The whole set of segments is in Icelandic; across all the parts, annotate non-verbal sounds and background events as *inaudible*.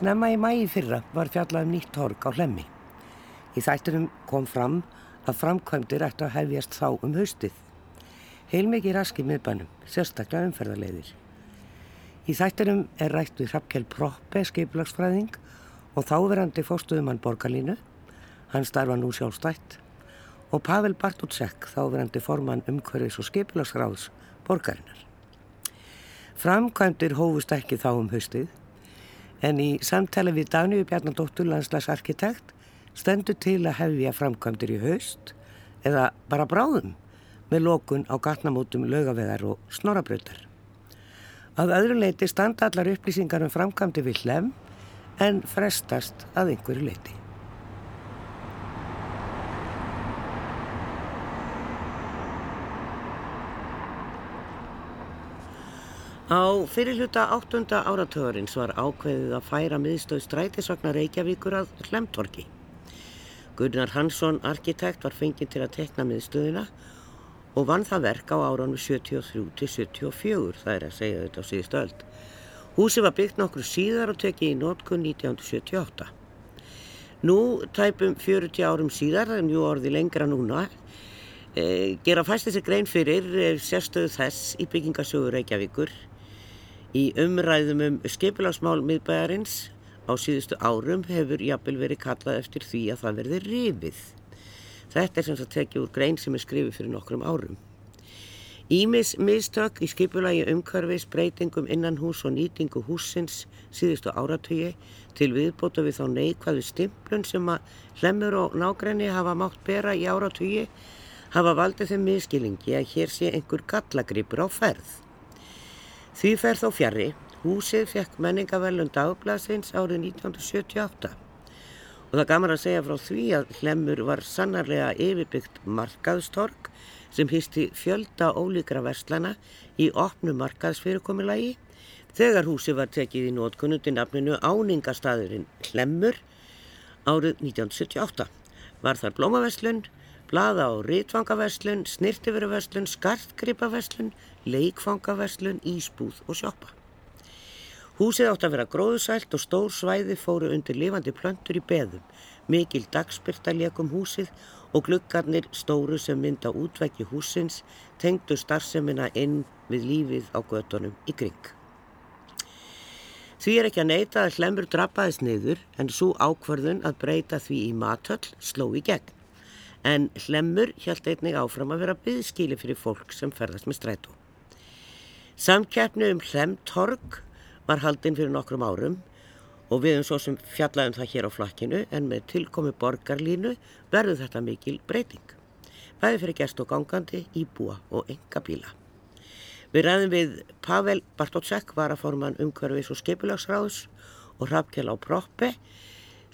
Snemma í mægi fyrra var fjallað um nýtt torg á hlemmi. Í þættinum kom fram að framkvæmdir ættu að hefjast þá um haustið. Heilmikið raski miðbænum, sérstaklega umferðarleiðir. Í þættinum er rætt við Hrafkjell Proppe skeiplagsfræðing og þáverandi fórstuðumann borgarlínu, hann starfa nú sjálfstætt, og Pavel Bartótsek, þáverandi formann umhverfis og skeiplagsráðs borgarinnar. Framkvæmdir hófust ekki þá um haustið en í samtali við Daníu Bjarnadóttur landslagsarkitekt stendur til að hefja framkvæmdir í haust eða bara bráðum með lókun á gatnamótum lögavegar og snorabrautar. Að öðru leiti standa allar upplýsingar um framkvæmdi við hlem en frestast að einhverju leiti. Á fyrirluta áttunda áratöðurins var ákveðið að færa miðstöð strætisvagnar Reykjavíkur að Hlemtorki. Gunnar Hansson, arkitekt, var fengið til að tekna miðstöðina og vann það verk á áraunum 73-74, það er að segja þetta á síðustu öld. Húsi var byggt nokkru síðar og tekið í nótkun 1978. Nú, tæpum 40 árum síðar, en jú orði lengra núna, e, gera fæst þessi grein fyrir e, sérstöðu þess í byggingasögur Reykjavíkur Í umræðum um skipulagsmál miðbæjarins á síðustu árum hefur jafnvel verið kallað eftir því að það verði rifið. Þetta er sem sagt tekið úr grein sem er skrifið fyrir nokkrum árum. Ímis mistök í skipulagi umhverfis, breytingum innan hús og nýtingu húsins síðustu áratögi til viðbóta við þá neikvæðu stimplun sem að hlemur og nágræni hafa mátt bera í áratögi hafa valdið þeim miskilingi að hér sé einhver gallagripur á ferð. Því fer þó fjari, húsið fekk menningavelun dagblasins árið 1978 og það gamar að segja frá því að Hlemmur var sannarlega yfirbyggt markaðstorg sem hýsti fjölda ólíkra verslana í opnu markaðsfyrirkomilagi þegar húsið var tekið í nótkunnundi nafninu Áningastaðurinn Hlemmur árið 1978. Var þar blómaverslun, blaða á rítvangaverslun, snirtiföruverslun, skartgripaverslun, leikfangaverslun, ísbúð og sjoppa. Húsið átt að vera gróðsælt og stór svæði fóru undir lifandi plöntur í beðum, mikil dagspyrta leikum húsið og gluggarnir stóru sem mynda útvekki húsins tengdu starfseminna inn við lífið á gödunum í kring. Því er ekki að neyta að hlemur drappaðis niður en svo ákvarðun að breyta því í matöll sló í gegn. En hlemur hjælt einnig áfram að vera byggskíli fyrir fólk sem ferðast með strætó. Samkeppni um Hlemtorg var haldinn fyrir nokkrum árum og við erum svo sem fjallaðum það hér á flakkinu en með tilkomi borgarlínu verður þetta mikil breyting. Bæði fyrir gest og gangandi, íbúa og enga bíla. Við ræðum við Pavel Bartótsek, varaforman umhverfis og skipulagsráðs og Hrafkjell á Proppi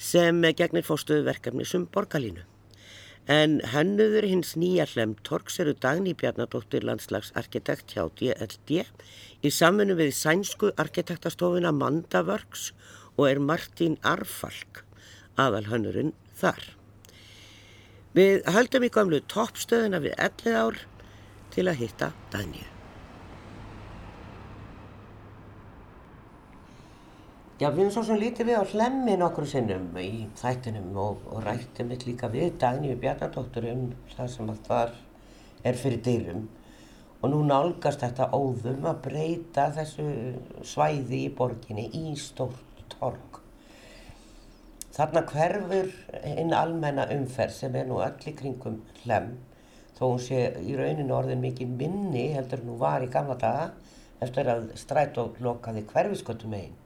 sem gegnir fórstuðu verkefni sem borgarlínu. En hennuður hins nýja hlemtorgs eru Dagný Bjarnadóttir landslagsarkitekt hjá DLD í samfunnu við sænsku arkitektastofuna Mandavörgs og er Martín Arfalk aðal hannurinn þar. Við höldum í gamlu toppstöðuna við 11 ár til að hitta Dagníu. Já, við erum svo sem lítið við á hlemmin okkur sinnum í þættinum og, og rættum við líka við Dagníu Bjarnadóttur um það sem allt var er fyrir dyrum og nú nálgast þetta óðum að breyta þessu svæði í borginni í stórt torg. Þarna hverfur einn almenna umferð sem er nú öll í kringum hlem þó hún sé í rauninu orðin mikið minni heldur nú var í gamla daga eftir að strætó lokaði hverfisköttum einn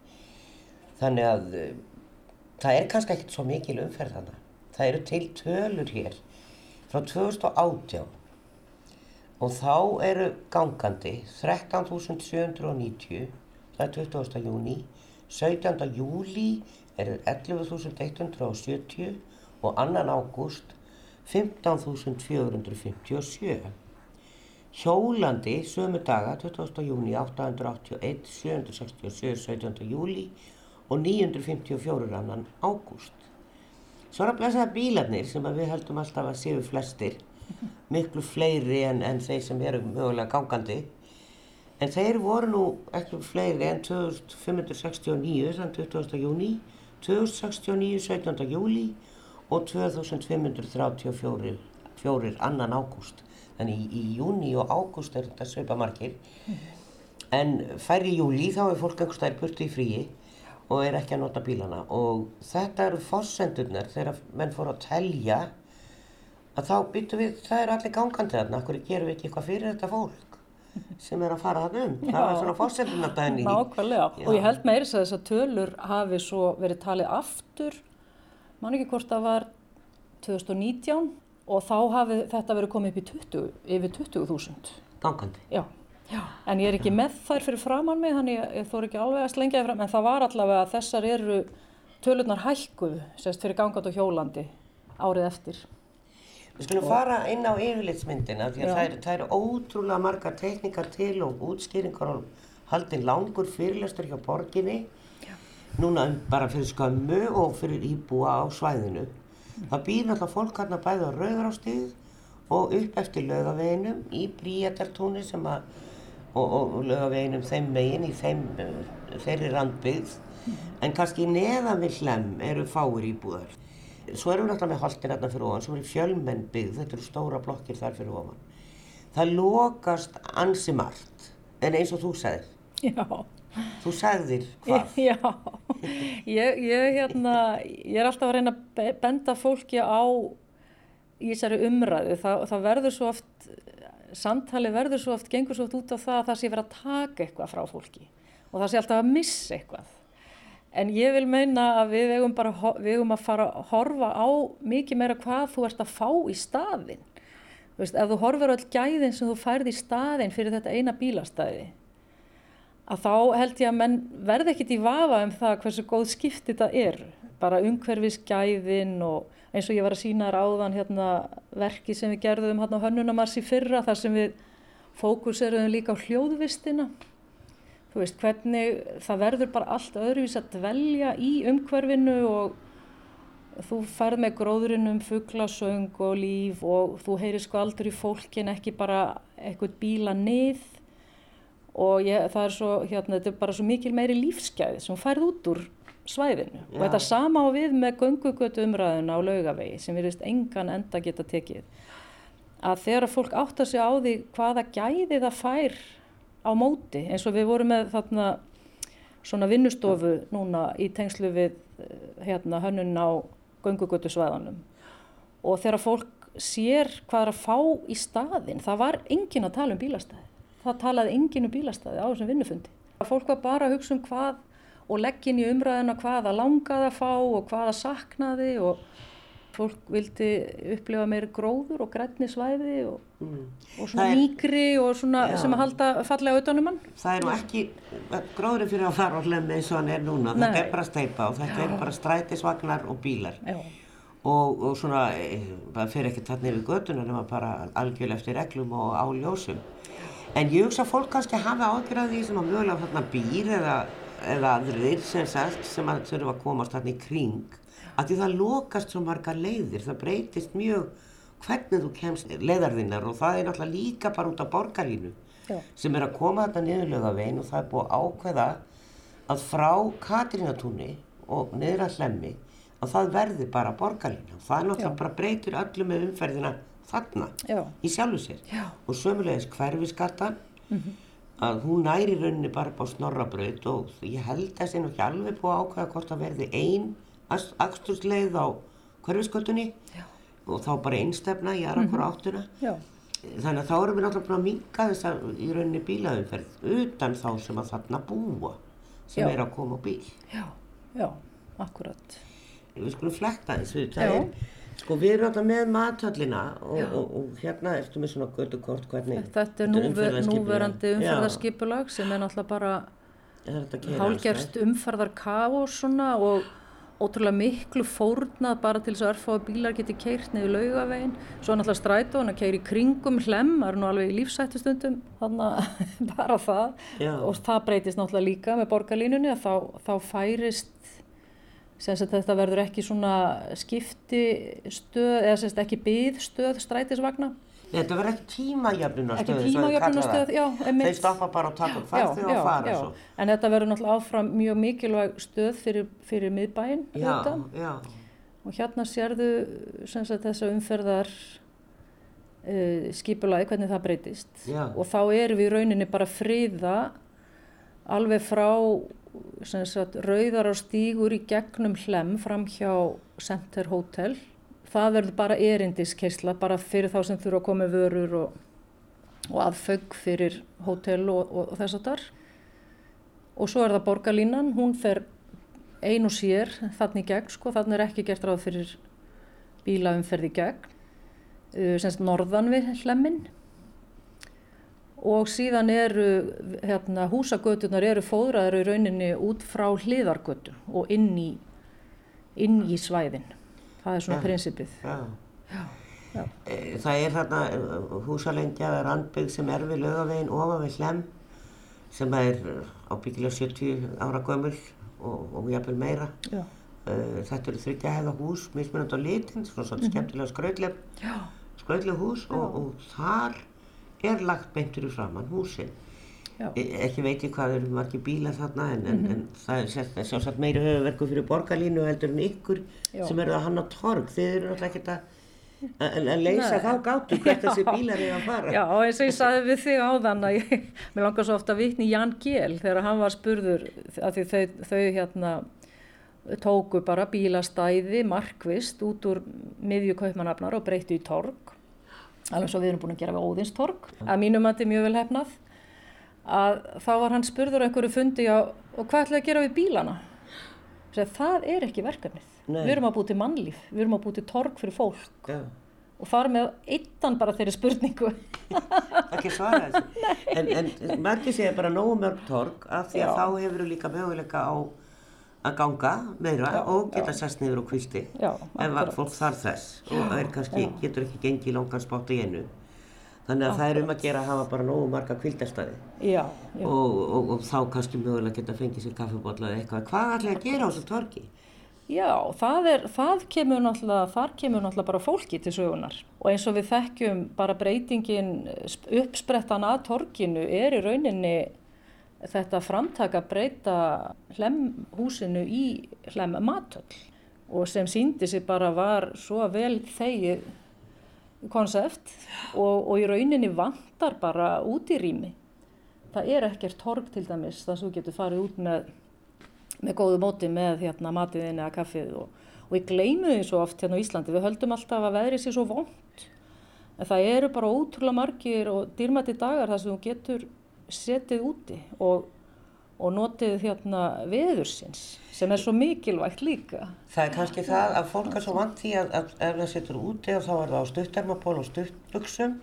þannig að uh, það er kannski ekkert svo mikil umferð þannig. Það eru til tölur hér frá 2018 og þá eru gangandi 13.790, það er 20. júni, 17. júli eru 11.170 og 2. ágúst 15.457. Hjólandi sömu daga 20. júni 881, 767, 17. júli og 954 annan ágúst. Svo er að blæsaða bílarnir sem við heldum alltaf að séu flestir, miklu fleiri en, en þeir sem eru mögulega gangandi. En þeir voru nú ekki fleiri en 2569, þann 20. júni, 2069, 17. júli og 2534 annan ágúst. Þannig í, í júni og ágúst er þetta sveipa margir. En færri júli þá er fólk einhvers stær burti í fríi og er ekki að nota bílana. Og þetta eru fórsendurnar þegar menn fór að telja að þá byttu við, það er allir gangandi þarna, hverju gerum við ekki eitthvað fyrir þetta fólk sem er að fara þannig um. Já. Það var svona fórsendurnardaginn í. Nákvæmlega Já. og ég held meiris að þessar tölur hafi svo verið talið aftur, man ekki hvort það var 2019 og þá hafi þetta verið komið upp í 20, yfir 20.000. Gangandi? Já. Já, en ég er ekki með þær fyrir framann mig þannig ég, ég þór ekki alveg að slengja fram. En það var allavega að þessar eru tölurnar hækkuð sérst fyrir gangand og hjólandi árið eftir. Við skulum og... fara inn á yfirlitsmyndina því að það eru, það eru ótrúlega margar teknikar til og útskýringar og haldinn langur fyrirlestur hjá borginni. Já. núna bara fyrir skömmu og fyrir íbúa á svæðinu. Það býr náttúrulega fólk hérna bæði á Rauðrástíð og upp eftir lögaveginum í Bríatartúni sem að og, og, og lögaveginum þeim megin í þeim, þeirri randbyggð en kannski neðan við hlem eru fáir íbúðar. Svo erum við náttúrulega með holtin hérna fyrir ofan sem eru fjölmenn byggð, þetta eru stóra blokkir þar fyrir ofan. Það lokast ansi margt en eins og þú segir. Já. Þú sagðir hvað? *laughs* Já, ég, ég, hérna, ég er alltaf að reyna að benda fólki á í þessari umræðu. Það, það verður svo oft, samtali verður svo oft, gengur svo oft út á það að það sé verið að taka eitthvað frá fólki og það sé alltaf að missa eitthvað. En ég vil meina að við eigum, bara, við eigum að fara að horfa á mikið meira hvað þú ert að fá í staðin. Þú veist, ef þú horfur öll gæðin sem þú færði í staðin fyrir þetta eina bílastæði að þá held ég að menn verði ekkit í vafa um það hversu góð skipti þetta er. Bara umhverfisgæðin og eins og ég var að sína þér áðan hérna, verki sem við gerðum hérna á Hönnunamarsi fyrra þar sem við fókuseruðum líka á hljóðvistina. Þú veist hvernig það verður bara allt öðruvís að dvelja í umhverfinu og þú ferð með gróðurinnum fugglasöng og líf og þú heyrir sko aldrei í fólkin ekki bara eitthvað bíla nið og ég, það er svo, hérna, þetta er bara svo mikil meiri lífsgæði sem færð út úr svæðinu Já. og þetta sama á við með göngugötu umræðuna á laugavegi sem við veist engan enda geta tekið að þegar að fólk átta sig á því hvaða gæði það fær á móti eins og við vorum með þarna svona vinnustofu núna í tengslu við eh, hérna hönnun á göngugötu svæðanum og þegar fólk sér hvað er að fá í staðin það var engin að tala um bílastæði það talaði enginu um bílastæði á þessum vinnufundi. Fólk var bara að hugsa um hvað og leggin í umræðina hvaða langaði að fá og hvaða saknaði og fólk vildi upplifa meiri gróður og grætni svæði og, mm. og svona er, mýgri og svona já, sem að halda fallega auðvitaðnum mann. Það er nú ekki gróður fyrir að fara á hlæmi eins og hann er núna. Nei. Þetta er bara steipa og þetta já. er bara strætisvagnar og bílar. Og, og svona, eh, það fyrir ekki þarna yfir götuna nema bara algjörlega eftir reglum og á ljósum. En ég hugsa að fólk kannski hafa ágjörði því sem að mögulega þarna býr eða, eða aðrir sem sagt sem að þurfa að komast þarna í kring að því það lokast svo marga leiðir, það breytist mjög hvernig þú kemst leiðarðinnar og það er náttúrulega líka bara út á borgarínu Já. sem er að koma þarna niðurlega veginn og það er búið ákveða að frá Katrínatúni og niður að hlemmi að það verði bara borgarína og það náttúrulega Já. bara breytur öllu með umferðina þarna Já. í sjálfu sér og sömulegis hverfiskattan mm -hmm. Að hún næri rauninni bara á snorrabraut og ég held að það sé nú ekki alveg búið að ákvæða hvort að verði einn axtursleið á hverfiskattunni og þá bara einstefna í aðra hvora mm -hmm. áttuna Já. þannig að þá erum við náttúrulega búin að minga þess að í rauninni bílaðumferð utan þá sem að þarna búa sem er að koma á bíl. Já, já, akkurat. Við skulum flekta þess við það er Sko við erum alltaf með mathöllina og, og, og hérna ertu með svona götu kort hvernig Þetta er núver, núverandi umferðarskipulag sem er náttúrulega bara hálgerst umferðar káos svona og ótrúlega miklu fórnað bara til þess að örfáðu bílar geti keirt niður laugavegin svo náttúrulega strætó hann að keiri kringum hlem, það er nú alveg í lífsættustundum þannig *laughs* að bara það. Já. og það breytist náttúrulega líka með borgarlínunni að þá, þá færist Að þetta verður ekki svona skiptistöð eða semst ekki byðstöð strætisvagna. Þetta verður ekki tímajöfnunarstöð. Ekki tímajöfnunarstöð, já. Þeir stoppa bara og taka farþið og fara svo. En þetta verður náttúrulega áfram mjög mikilvæg stöð fyrir, fyrir miðbæinn. Já, já. Og hérna sérðu sagt, þessa umferðar uh, skipulagi, hvernig það breytist. Já. Og þá erum við í rauninni bara friða alveg frá sagt, rauðar á stígur í gegnum hlem fram hjá Center Hotel. Það verður bara erindiskesla bara fyrir þá sem þurfa að koma vörur og, og aðfögg fyrir hótel og, og, og þess að þar og svo er það borgarlínan, hún fer ein og sér þannig gegn sko, þannig er ekki gert ráð fyrir bílaumferði gegn uh, semst norðan við hlemmin og síðan eru hérna, húsagötunar eru fóðraður í rauninni út frá hliðargötu og inn í, inn í svæðin það er svona ja. prinsipið já. Já. E, það er þarna e, húsalengja eða randbygg sem er við lögavegin ofan við hlem sem er ábyggilega 70 ára gömul og, og jafnvel meira já. E, þetta eru þryggja hefða hús mismunand á litin, svona svona -hmm. skemmtilega skraudleg skraudleg hús og, og þar er lagt beintur í framann húsin E, ekki veit ég hvað eru margir bílar þarna en, mm -hmm. en, en það er sjálfsagt meiri höfuverku fyrir borgarlínu heldur en ykkur Já. sem eru að hanna torg. Þið eru náttúrulega ekkert að að leysa þá gáttu *laughs* hvert þessi bílar er að fara. Já eins og ég saði við þig á þann að ég, mér langar svo ofta að vitni Jan Gjell þegar hann var spurður að þau, þau hérna tóku bara bílastæði markvist út úr miðjukaupmanafnar og breyttu í torg alveg svo við erum búin að gera við óðinstorg að mínum að þetta er mjög vel hefnað að þá var hann spurður einhverju fundi á og hvað ætlaði að gera við bílana? Sér, það er ekki verkefnið. Nei. við erum að búið til mannlíf, við erum að búið til torg fyrir fólk. Ja. og fara með eittan bara þeirri spurningu. Ekki svara þessu. *laughs* En, en margir segja bara nógu mörg torg af því að já. þá hefur við líka möguleika á að ganga meira já, og geta sest niður og kvisti ef fólk þarf þess og er kannski, getur ekki gengið langan spátt í einu Þannig að það er um að gera að hafa bara nógu marga kvildastæði já, já. Og, og, og þá kannski mögulega geta að fengið sér kaffebotla eða eitthvað. Hvað ætla að gera á þessu torki? Já, það, er, það kemur náttúrulega, þar kemur náttúrulega bara fólki til sögunar og eins og við þekkjum bara breytingin uppsprettan að torkinu er í rauninni þetta framtaka breyta hlemhúsinu í hlem matöll og sem síndi sig bara var svo vel þegið konsept og, og í rauninni vantar bara út í rými. Það er ekkert torg til dæmis þar sem þú getur farið út með, með góðu móti með hérna, matiðin eða kaffið og, og við gleymum því svo oft hérna á Íslandi. Við höldum alltaf að veðrið sé svo vond en það eru bara ótrúlega margir og dýrmætti dagar þar sem þú getur setið úti og og notið hérna veðursins sem er svo mikilvægt líka. Það er kannski það að fólk er svo vant því að, að ef það setur úti og þá er það á stuttarmaból og stuttbuksum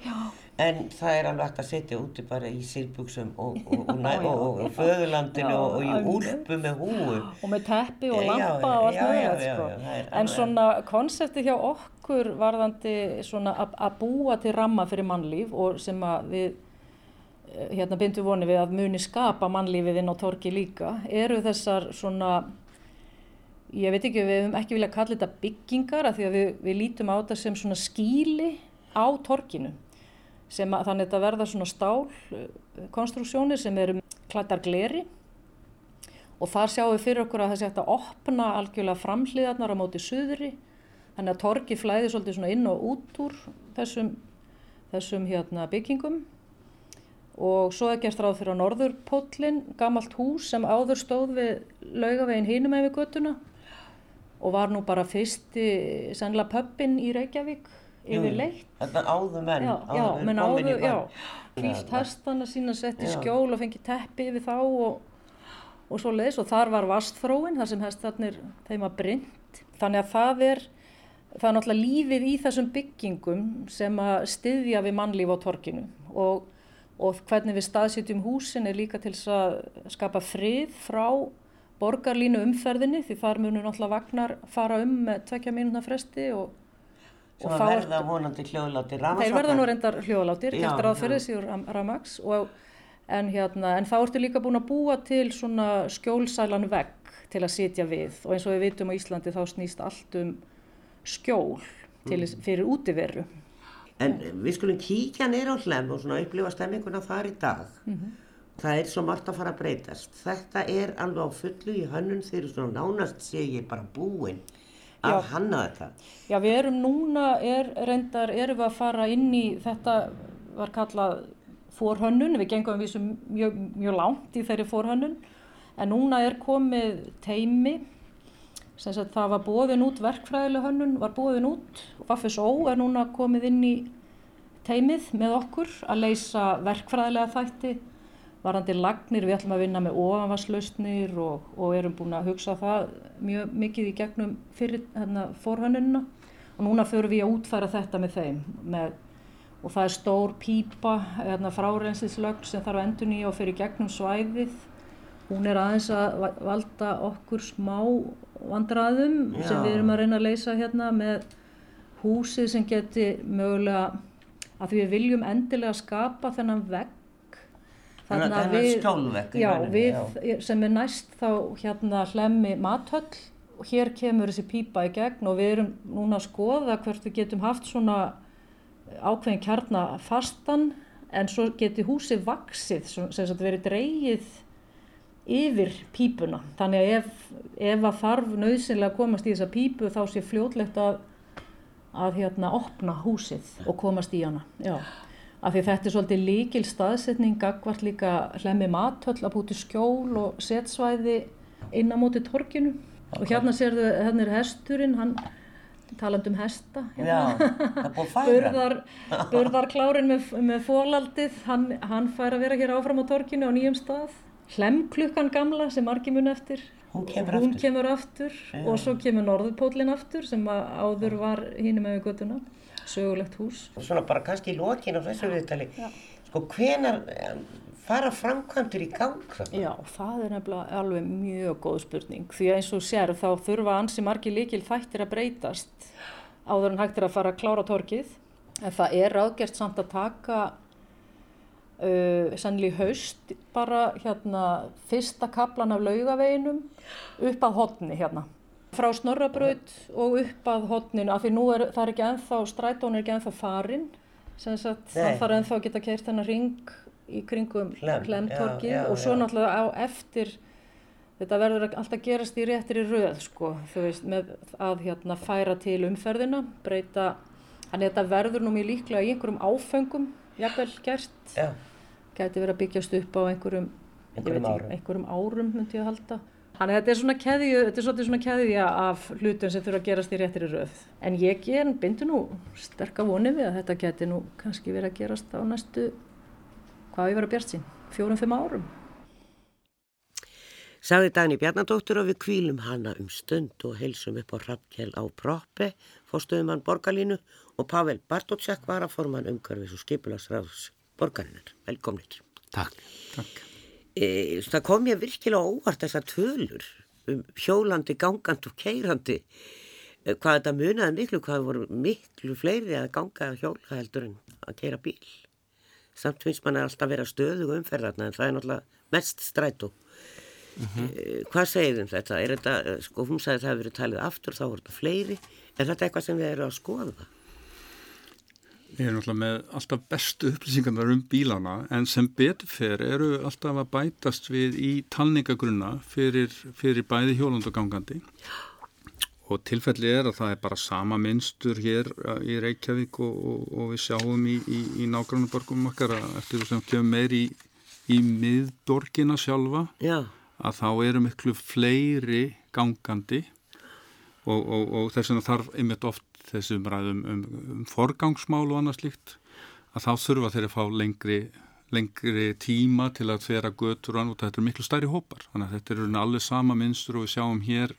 en það er alveg hægt að setja úti bara í sílbuksum og, og, föðurlandinu *laughs* og í úlpu með húu. Og með teppi og lampa og allt með það sko. En svona konsepti hjá okkur varðandi svona að búa til ramma fyrir mannlíf og sem að við hérna bindu voni við að muni skapa mannlífið inn á torki líka. Eru þessar svona ég veit ekki, við hefum ekki viljað kalla þetta byggingar af því að við, við lítum á þetta sem svona skíli á torkinu sem að þannig að þetta verða svona stálkonstruksjónir sem eru klættar gleri. Og þar sjáum við fyrir okkur að það sé hægt að opna algjörlega framhliðarnar á móti suðri þannig að torki flæði svolítið svona inn og út úr þessum, þessum hérna, byggingum og svo er gert ráð fyrir á Norðurpóllin, gammalt hús sem áður stóð við laugavegin hínum með við göttuna og var nú bara fyrsti sannlega pöppin í Reykjavík yfir leitt. Þetta áður menn, já, áður menn áður, já, klíft hestana sína sett í skjól og fengið teppi yfir þá og, og svo leiðis og þar var vastþróin þar sem hestarnir þeim að brynd. Þannig að það er, það er náttúrulega lífið í þessum byggingum sem að styðja við mannlíf á torkinu og og hvernig við staðsýtjum húsin er líka til að skapa frið frá borgarlínu umferðinni því þar munum náttúrulega vagnar fara um með tvekja mínuna fresti og og verða vonandi hljóðlátir. Þeir verða nú reyndar hljóðlátir, gert ráð fyrir þessi ramags en, hérna, en þá ertu líka búin að búa til svona skjólsælan vegg til að sitja við og eins og við vitum á Íslandi þá snýst allt um skjól til, mm. fyrir útiveru En við skulum kíkja neyra á hlem og svona upplifa stemminguna þar í dag. Það er svo margt að fara að breytast. Þetta er alveg á fullu í hönnun þegar svona nánast sé ég bara búinn að Já. hanna þetta. Já, við erum núna, er, reyndar, erum við að fara inn í, þetta var kallað forhönnun, við gengum við mjög, mjög langt í þeirri forhönnun, en núna er komið teimi, sem það var bóðin út, verkfræðileg hönnun var bóðin út, FFSO er núna komið inn í teimið með okkur að leysa verkfræðilega þætti, varandi lagnir, við ætlum að vinna með ofanvarslausnir og, og erum búin að hugsa það mjög mikið í gegnum fyrir hérna, forhönnunina. Og núna förum við að útfæra þetta með þeim með, og það er stór pípa hérna, fráreinsislögn sem þarf að endur nýja og fyrir gegnum svæðið hún er aðeins að va- valda okkur smá vandraðum sem Já. við erum að reyna að leysa hérna með húsið sem geti mögulega að því við viljum endilega skapa þennan vegg þennan skjólvegg í já, við, sem er næst þá hérna hlemmi mathöll og hér kemur þessi pípa í gegn og við erum núna að skoða hvert við getum haft svona ákveðin kjarna fastan en svo geti húsið vaksið sem sagt verið dreigið yfir pípuna þannig að ef, ef að þarf nöðsynlega að komast í þessa pípu þá sé fljótlegt að, að hérna opna húsið og komast í hana já. af því þetta er svolítið líkil staðsetning gagvart líka hlemmi mathöll að búti skjól og setsvæði inn á móti torkinu og hérna sérðu, hérna er hesturinn hann talandi um hesta færa. burðar, burðarklárin með, með fólaldið, hann, hann fær að vera hér áfram á torkinu á nýjum stað. Hlemklukkan gamla sem margir mun eftir, Hún kemur hún aftur. kemur aftur og svo kemur norðurpólinn aftur sem áður var hínum með göttuna, sögulegt hús. Svona bara kannski í lokin á þessu viðtali. Sko hvenar fara framkvæmdur í gang? Já, það er nefnilega alveg mjög góð spurning því að eins og sér þá þurfa ansi margir líkil þættir að breytast áður en hægt er að fara að klára torkið en það er ráðgert samt að taka uh, sannlega í haust bara hérna fyrsta kaplan af laugaveginum upp að hotni hérna. Frá Snorrabraut og upp að hotninu af því nú er það er ekki ennþá, strætón er ekki ennþá farin sem sagt það þarf ennþá að geta keirt þennan ring í kringum já, og svo já. náttúrulega á eftir þetta verður alltaf gerast í réttri röð sko, þú veist, með að hérna færa til umferðina, breyta að þetta verður nú mjög líklega í einhverjum áfengum, jafnvel gert. Já, gæti verið að byggjast upp á einhverjum ég Einhverjum veit árum. einhverjum árum myndi ég að halda Þannig að þetta er svona keðju, þetta er svolítið svona keðja af hlutum sem þurfa að gerast í réttri röð. En ég ger, bindu nú sterka vonið við að þetta geti nú kannski verið að gerast á næstu, hvað ég verið að bjart sín, fjórum, fimm árum. Sagði Dagný Bjarnadóttur og við kvílum hana um stund og heilsum upp á Rappkjell á Proppe, fórstöðumann Borgarlínu og Pavel Bartótsek var að forman umhverfis og skipulagsráðs Borgarinnar. Velkomnir. Takk, takk. E, það kom mér virkilega óvart þessar tölur um hjólandi, gangandi og keirandi. E, hvað þetta munaði miklu, hvað voru miklu fleiri að ganga hjóla heldur en að keira bíl. Samt finnst mann alltaf að vera stöðug umferðarna en það er náttúrulega mest strætó. E, hvað segir um þetta? Er þetta, e, sko hún sagði að það hefur verið talið aftur, þá voru þetta fleiri. Er þetta eitthvað sem við erum að skoða? Við erum alltaf með alltaf bestu upplýsingarnar um bílana en sem betur fer eru alltaf að bætast við í talningagrunna fyrir, fyrir bæði hjólund og tilfelli er að það er bara sama minnstur hér uh, í Reykjavík og, og, og við sjáum í, í, í nágrannaborgum okkar að eftir því sem kemur meir í, í miðborgina sjálfa Já, að þá eru miklu fleiri gangandi. Og, og, og þess vegna þarf einmitt oft þessum ræðum um, um forgangsmál og annað slíkt að þá þurfa þeir að fá lengri, lengri tíma til að þvera götur og annað, þetta er miklu stærri hópar þannig að þetta eru alveg sama minnstur og við sjáum hér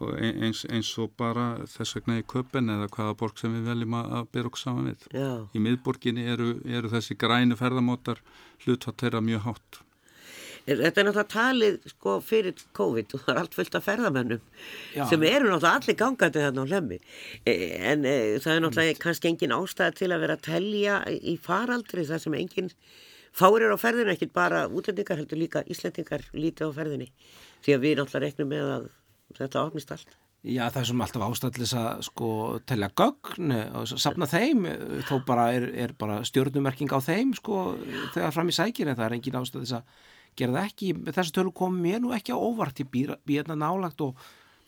og eins, eins og bara þess vegna í köpen eða hvaða borg sem við veljum að, bera okkur saman við. já. Í miðborginni eru, eru þessi grænu ferðamótar hlutfatt þeirra mjög hátt. Þetta er náttúrulega talið sko fyrir COVID og það er allt fullt af ferðamennum Já. sem eru náttúrulega allir gangandi þarna á hlemmi e, en e, það er náttúrulega kannski engin ástæða til að vera að telja í faraldri þar sem engin fárir á ferðinu ekkit bara útlendingar heldur líka Íslendingar lítið á ferðinni því að við náttúrulega reknum með að þetta opnist allt. Já, það er sem alltaf ástæðlis að sko telja gögn og sapna þeim, þó bara er, er bara stjórnumerking á þeim sko þegar fram í sækir en það er engin ástæðlis að gera það ekki. Þessu tölu kom mér nú ekki á óvart, ég býr hérna nálagt og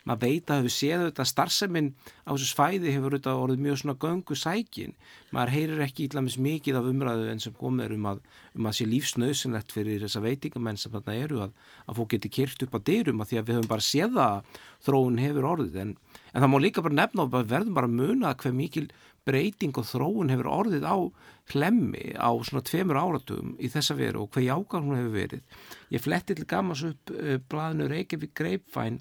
maður veit að hefur séð þetta starfseminn á þessu svæði hefur þetta orðið mjög svona göngu sækin maður heyrir ekki íllamis mikið af umræðu en sem komir um að, um að sé lífsnausinlegt fyrir þessa veitingamenn sem þarna eru að, að fólk geti kyrt upp á dyrum að því að við höfum bara séð að þróun hefur orðið en, en það má líka bara nefna og verðum bara að muna hver mikil breyting og þróun hefur orðið á hlemmi á svona tveimur áratugum í þessa veru og hver jákar hún hefur verið. Ég fletti til gamas upp uh, blaðinu Reykjavík Greipfæn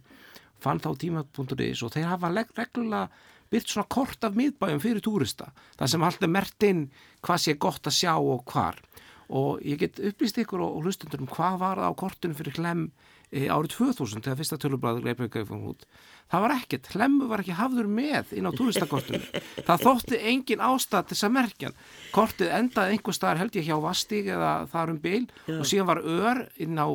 fann þá tíma.is og þeir hafa reglulega byrt svona kort af miðbæjum fyrir túrista það sem alltaf mert inn hvað sé gott að sjá og hvar. Og ég get upplýst ykkur og hlustundur um hvað var það á kortinu fyrir hlem e, árið 2000 þegar fyrsta tölublaður Leifberg kom út það var ekkert, hlemmu var ekki hafður með inn á turistakortinu *laughs* það þótti engin ástæð til þess að merkja kortið endaði einhver staðar held ég hjá Vastík eða þar um byl Já. og síðan var ör inn á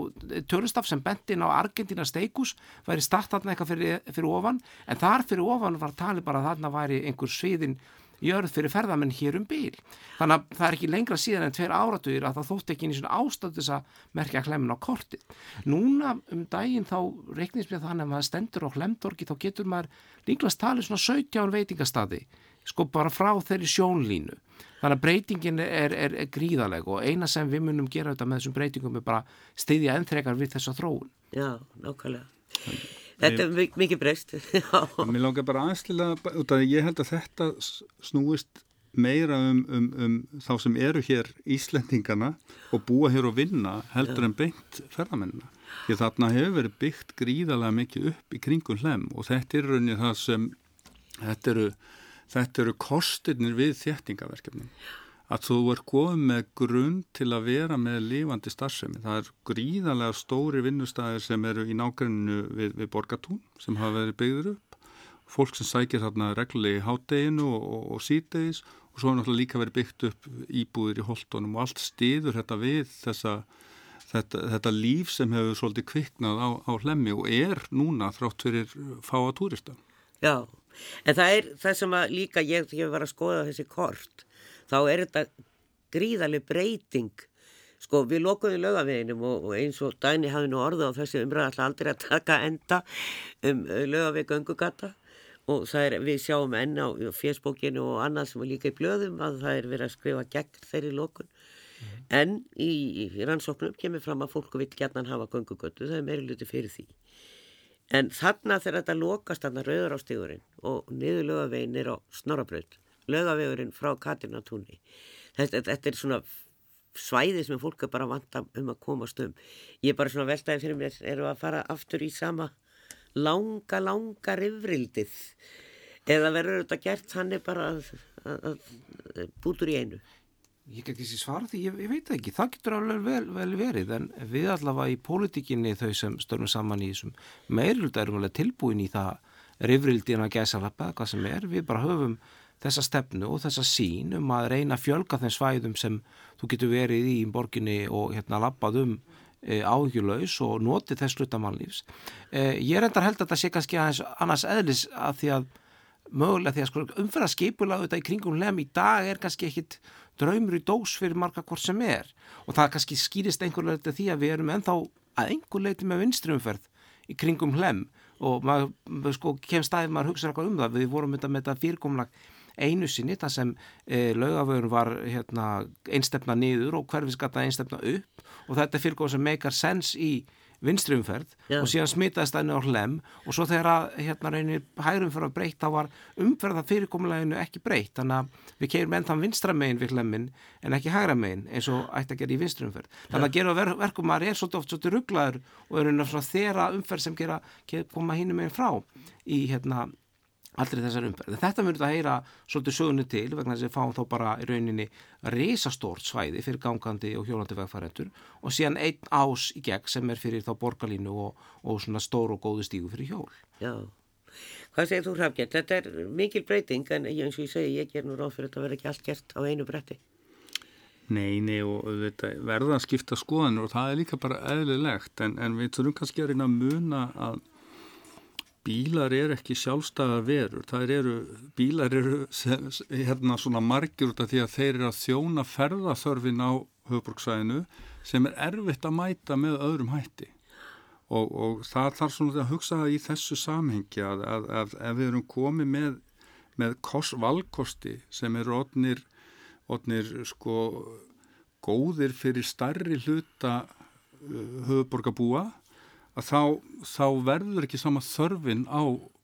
turistaf sem benti inn á Argentina steikus væri startatna eitthvað fyrir, fyrir ofan. En þar fyrir ofan var talið bara að þarna væri einhver sviðin jörð fyrir ferðamenn hér um bíl. Þannig að það er ekki lengra síðan en tveir áratugir að það þótt ekki einu svona ástæð þess að merkja hlemmin á kortið. Núna um daginn þá reiknist mér þannig að maður stendur á hlemdorgi þá getur maður líklast talið svona 17 veitingastadi sko bara frá þeirri sjónlínu. Þannig að breytingin er, er, er gríðaleg og eina sem við munum gera þetta með þessum breytingum er bara stiðja enþrekar við þessa þróun. Já, nákvæmlega. Þetta er mikið breyst. *laughs* Mér langar bara aðslilega, því ég held að þetta snúist meira um, um, um þá sem eru hér Íslendingana og búa hér og vinna heldur ja. en beint ferðamennina. Því þarna hefur verið byggt gríðalega mikið upp í kringum hlem og þetta er rauninni það sem, þetta eru, þetta eru kostirnir við þéttingaverkefnum að þú er góð með grunn til að vera með lífandi starfsemi. Það er gríðarlega stóri vinnustæðir sem eru í nágrunnu við, við borgatún sem hafa verið byggður upp. Fólk sem sækir þarna reglulegi hátteginu og, og, og sítegis og svo er náttúrulega líka verið byggt upp íbúðir í holtonum og allt stiður þetta við þessa, þetta, þetta líf sem hefur svolítið kviknað á, á hlemmi og er núna þrátt fyrir fáa túrista. Já, en það er það sem að líka ég, ég var að skoða þessi kort þá er þetta gríðarlega breyting. Sko við lokuðum lögaveginum og, og eins og Dæni hafi nú orðið á þessi umræða alltaf aldrei að taka enda um uh, lögaveg göngugata og það er við sjáum enna á fjersbókinu og annað sem er líka í blöðum að það er verið að skrifa gegn þeirri lokun. Mm. en í, í rannsóknum kemur fram að fólku vil gætnan hafa göngugötu það er meiri luti fyrir því. En þarna þegar þetta lokast þarna rauður á stígurinn og niður lögavegin er á snorabraut lögavegurinn frá Katrinatúni. Þetta, þetta er svona svæði sem fólk er bara vant um að komast um. Ég er bara svona veltaði fyrir mér, eru að fara aftur í sama langa, langa rifrildið eða verður þetta gert hann er bara að, að, að bútur í einu? Ég get ekki svara því, ég, ég veit ekki, það getur alveg vel, vel verið en við allavega í pólitíkinni þau sem störnum saman í þessum meirulda erum alveg tilbúin í það rifrildin að gæsa lappa, hvað sem er, við bara höfum þessa stefnu og þessa sín um að reyna að fjölga þeim svæðum sem þú getur verið í borginni og hérna lappað um e, áhugjulegs og notið þess sluta mannlífs. E, ég er endar held að þetta sé kannski aðeins annars eðlis að því að mögulega því að sko, umferða skipula auðvitað í kringum lem í dag er kannski ekkit draumur í dós fyrir marga hvort sem er og það kannski skýrist einhverlega þetta því að við erum ennþá að einhver leiti með vinstrumferð í kringum hlem og maður sko kemst aðeins maður hugsa eitthvað um það við vorum þetta með þetta fyrirkomlag einu sinni þar sem e, laugafögun var hérna, einstefna niður og hverfiskata einstefna upp og þetta fylgóð sem meikar sens í vinstrumferð Já. og síðan smitaðist það inn á hlem og svo þegar að hérna reynir hægrum fyrir að breytt þá var umferða fyrirkomuleginu ekki breytt. Þannig að við keirum enn þann vinstramegin við hlemmin en ekki hægramegin eins og ætti að gera í vinstrumferð þannig að gera ver verkum að það er svolítið oft svolítið rugglaður og er þeirra umferð sem gera, koma hínum megin frá í hérna aldrei þessar umferð. Þetta myndur að heyra svolítið sögunu til vegna þess að við fáum þá bara í rauninni risastórt svæði fyrir gangandi og hjólandi vegfærendur og síðan einn ás í gegn sem er fyrir þá borgarlínu og, og svona stór og góðu stígu fyrir hjól. Já, hvað segir þú Hrafgjörn? Þetta er mikil breyting en eins og ég segi ég ger nú ráð fyrir að þetta verði ekki allt gert á einu bretti. Nei, nei og þetta, verða að skipta skoðanur og það er líka bara eðlilegt en, en við þurfum kannski að reyna að muna að bílar eru ekki sjálfstæða verur, það eru, bílar eru hérna svona margjur út af því að þeir eru að þjóna ferðaþörfin á höfbruksvæðinu sem er erfitt að mæta með öðrum hætti. Og, og það þarf svona að hugsa það í þessu samhengi að, að, að ef við erum komið með, með kost, valkosti sem eru odnir, odnir sko góðir fyrir starri hluta uh, höfuborgabúa að þá, þá verður ekki sama þörfin á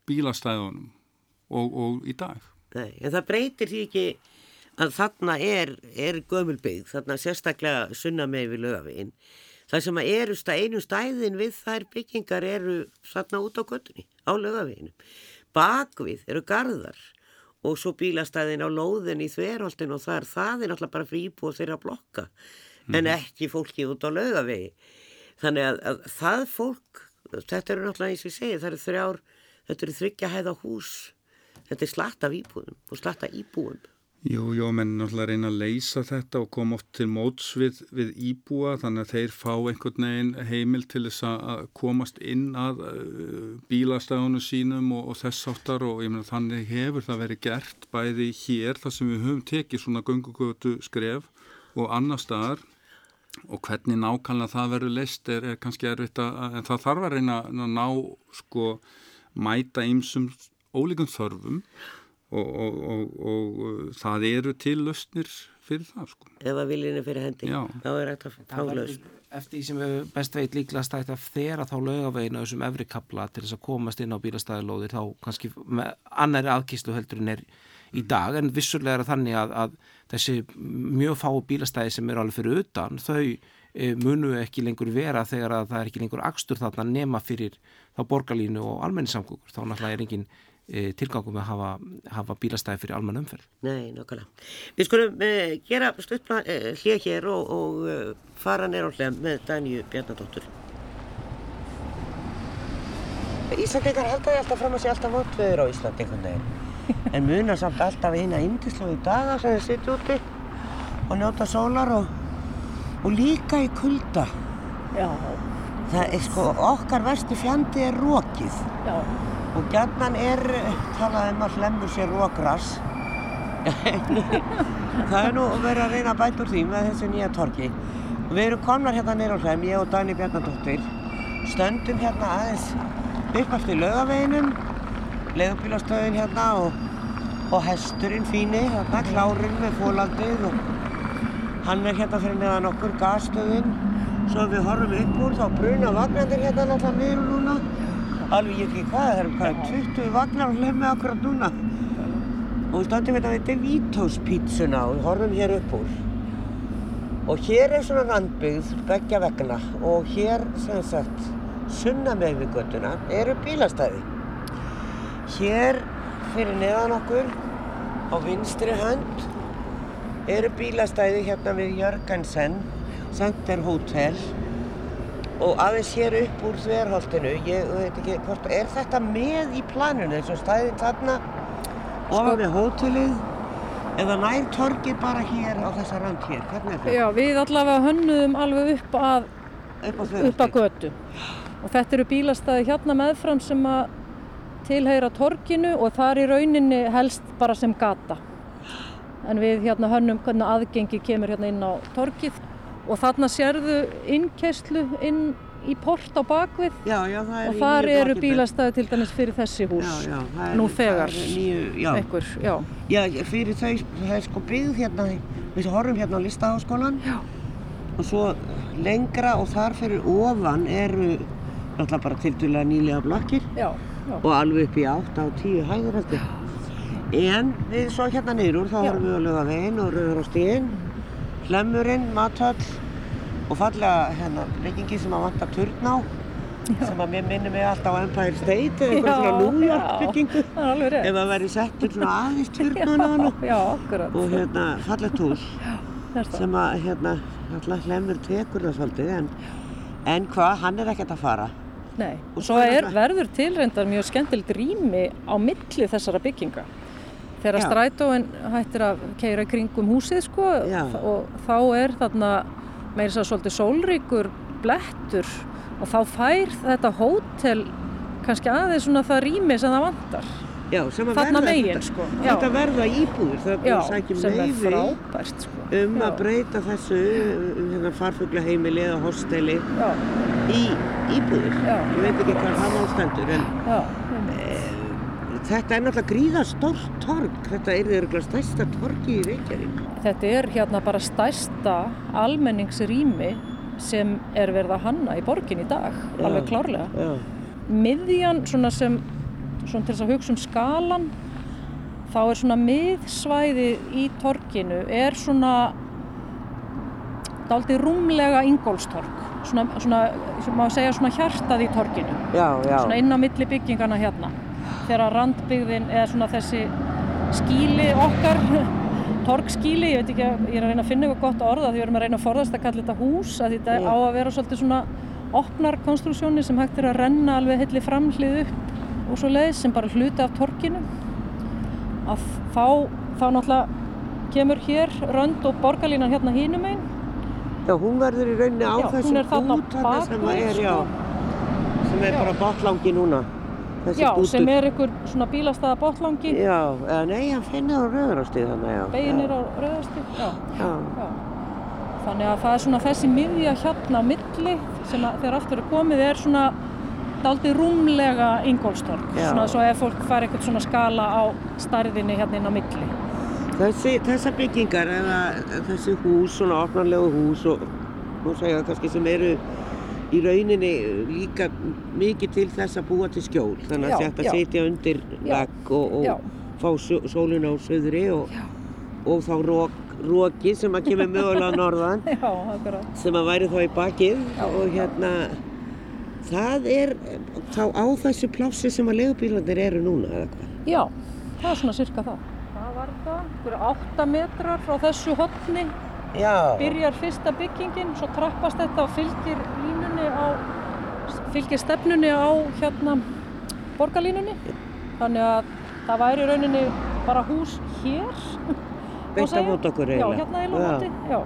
bílastæðunum og, og í dag. Nei, en það breytir því ekki að þarna er, er gömulbyggð, þarna sérstaklega sunna með við lögaveginn. Það sem að eru einu stæðin við þær byggingar eru þarna út á göttunni, á lögaveginum. Bakvið eru gardar og svo bílastæðin á lóðin í þverholtin og þar það er náttúrulega bara fríbúið þeirra blokka mm. en mhm. ekki fólki út á lögavegi. Þannig að, að það fólk, þetta eru náttúrulega eins og ég segi, það eru þrjár, þetta eru þryggja hæða hús, þetta er slatt af íbúðum og slatt af íbúðum. Jú, jú, menn náttúrulega reyna að leysa þetta og koma oft til móts við, við íbúa þannig að þeir fá einhvern veginn heimil til þess að komast inn að uh, bílastæðunum sínum og, og þess áttar og ég meina þannig hefur það verið gert bæði hér þar sem við höfum tekið svona gungugötu skref og annar staðar og hvernig nákvæmlega það verður leist er, er kannski erfitt að, en það þarf að reyna að ná sko mæta einsum ólíkum þörfum og, og, og, og það eru til lausnir fyrir það sko. Ef að viljinu fyrir hendi, Já. þá er þetta fá lausn. Eftir því sem við best veit líklega stætt að þeirra þá lögaveginu þessum efri kapla til þess að komast inn á bílastæðilóðir þá kannski með annari aðkíslu heldur en er í dag en vissurlega er þannig að, að þessi mjög fá bílastæði sem eru alveg fyrir utan þau e, munu ekki lengur vera þegar að það er ekki lengur axtur þarna nema fyrir þá borgarlínu og almenningssamgókur þá náttúrulega er engin E, tilgangum að hafa, hafa bílastæði fyrir almann umferð. Nei, nokkala. Við skulum uh, gera stuttplan uh, hér hér og, og uh, fara neyra á hlem með Daníu Bjarnadóttur. Íslandingar held að ég alltaf fram að sé alltaf vondveður á Íslandi einhvern veginn. *laughs* En munar samt alltaf eina indislóðu daga sem þið sittu úti og njóta sólar og, og líka í kulda. Já. Það er sko, okkar versti fjandi er rókið. Já og gætnan er talað um að hlemmu sér rógras *laughs* það er nú verið að reyna að bæta úr því með þessu nýja torki og við erum komnar hérna neyra á hlem, ég og Dani Bjarnadóttir stöndum hérna aðeins uppast í lögaveginum leðubílastöðin hérna og, og hesturinn fíni hérna, klárinn með fólandið og hann er hérna fyrir neðan okkur gasstöðin. Svo við horfum upp úr þá bruna vagnandir hérna náttúrulega niður núna. Alveg ekki hvað, það eru hvað, 20 vagnar að hlemja akkurat núna. Og við stöndum hérna við Devítos pítsuna og við horfum hér upp úr. Og hér er svona randbyggð begja vegna og hér sem sagt sunna með við göttuna eru bílastæði hér fyrir neðan okkur á vinstri hönd eru bílastæði hérna við Jörgensen Center Hotel. Og aðeins hér upp úr þverholtinu, ég veit ekki hvort, er þetta með í planinu eins og stæðin þarna ofan við hótelið? Eða nær torgið bara hér á þessa rand hér, hvernig er þetta? Já, við allavega hönnuðum alveg upp að upp, upp að götu. Og þetta eru bílastæði hérna meðfram sem að tilheyra torginu og það er í rauninni helst bara sem gata. En við hérna hönnum hvernig aðgengi kemur hérna inn á torgið. Og þarna sérðu innkeslu inn í port á bakvið já, já, og þar eru bílastæði til dæmis fyrir þessi hús. Já, nú þegar ekkur, já. fyrir þau, það er sko byggð hérna við horfum hérna á listaháskólan og svo lengra og þar fyrir ofan eru náttúrulega bara til dæla nýlega blokkir og alveg upp í 8 á 10 hæður en við svo hérna niður úr þá horfum við að löga veginn og rauður á stíðin Hlemmurinn, Mathöll og fallega hérna byggingi sem að vanta turn á já. sem að mér minnir mig alltaf á Empire State eða eitthvað svona New York byggingu ef það væri settur svona aðeins turn á hann og hérna fallegt hús sem að hérna Hlemmur tekur það svolítið en, en hvað, hann er ekkert að fara Nei, og svo er, verður tilrendar mjög skemmtilegt rými á milli þessara bygginga þegar strætóin hættir að keira kringum húsið sko Já. og þá er þarna meira svo svolítið sólríkur blettur og þá fær þetta hótel kannski aðeins svona það rými sem það vantar. Já, sem að verða megin, þetta- sko. Þetta verða íbúður, það er sækjum leiði frábært, sko. um Já. að breyta þessu hérna, farfuglaheimili eða hosteli Já, í íbúður. Já. Ég veit ekki hvað það mástendur en já, einmitt. þetta er náttúrulega gríða stórt torg. Þetta er þeirra stærsta torgi í Reykjavík. Þetta er hérna bara stærsta almenningsrými sem er verið að hanna í borgin í dag, alveg klárlega. Já. Miðjan svona sem, svona til þess að hugsa um skalan, þá er svona miðsvæðið í torginu er svona daldi rúmlega ingólstorg. Svona, svona, má segja svona hjartað í torginu. Já, já. Svona inn á milli byggingana hérna. Þegar randbyggðin eða svona þessi skíli okkar, *laughs* torgskíli, ég veit ekki, ég er að reyna að finna eitthvað gott orða því við erum að reyna að forðast að kalla þetta hús að þetta Já. á að vera svolítið svona opnar konstruksjónir sem hægt er að renna alveg hilli framhlið upp og svo leiðis sem bara hluti af torginu að þá, þá náttúrulega kemur hér rönd og borgarlínan hérna hínum einn Já, hún verður í rauninni á Já, þessum bút þarna sem bakvið, er, sko. já, sem er Já. bara botlangi núna. Þessi Já, bútur. sem er einhver svona bílastæða botlangi, Já, eða nei, hann finnir á rauðarástíð þannig, já. beginir á rauðasti, já. Já, Já. Þannig að það er svona þessi miðja hérna á milli sem að þegar allt verður komið er svona daldið rúmlega ingólstorg. Já. Svona svo ef fólk fær eitthvað svona skala á stærðinni hérna inn á milli. Þessi, þessar byggingar eða þessi hús, svona opnarlegu hús og nú segja það kannski sem eru í rauninni líka mikið til þess að búa til skjól. Þannig að þetta sitja undir Já, vegg og, já. og fá só- sólina á söðri og, og þá rók, róki sem að kemur mögulega norðan *laughs* Já, sem að væri þá í bakið Já, og hérna það er þá á þessu plássi sem að legubílandir eru núna eða hvað? Já, það er svona cirka það. Það var það, einhverju átta metrar frá þessu hotni Já. byrjar fyrsta byggingin, svo trappast þetta og fylgir línunni á, fylgir stefnunni á hérna borgarlínunni. Þannig að það væri í rauninni bara hús hér. *laughs* Beint á móti okkur Já, eiginlega. hérna eiginlega á Já. móti, já.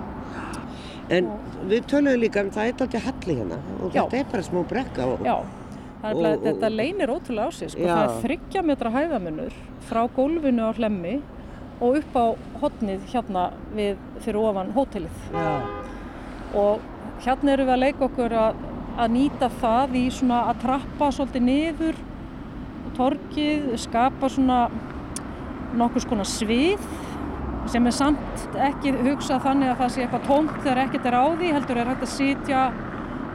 En við töluðum líka um það er alltaf halli hérna og Já. þetta er bara smá brekka og Já, það er Og- og- þetta leynir ótrúlega á sig, sko. Það er þryggja metra hæðamunur frá gólfinu á hlemmi og upp á hotnið hérna við fyrir ofan hótelið. Já. og hérna erum við að leika okkur að, að nýta það í svona að trappa svolítið niður torgið, skapa svona nokkus konar svið sem er samt ekki hugsað þannig að það sé eitthvað tómt þegar ekkert er á því, heldur er hægt að sitja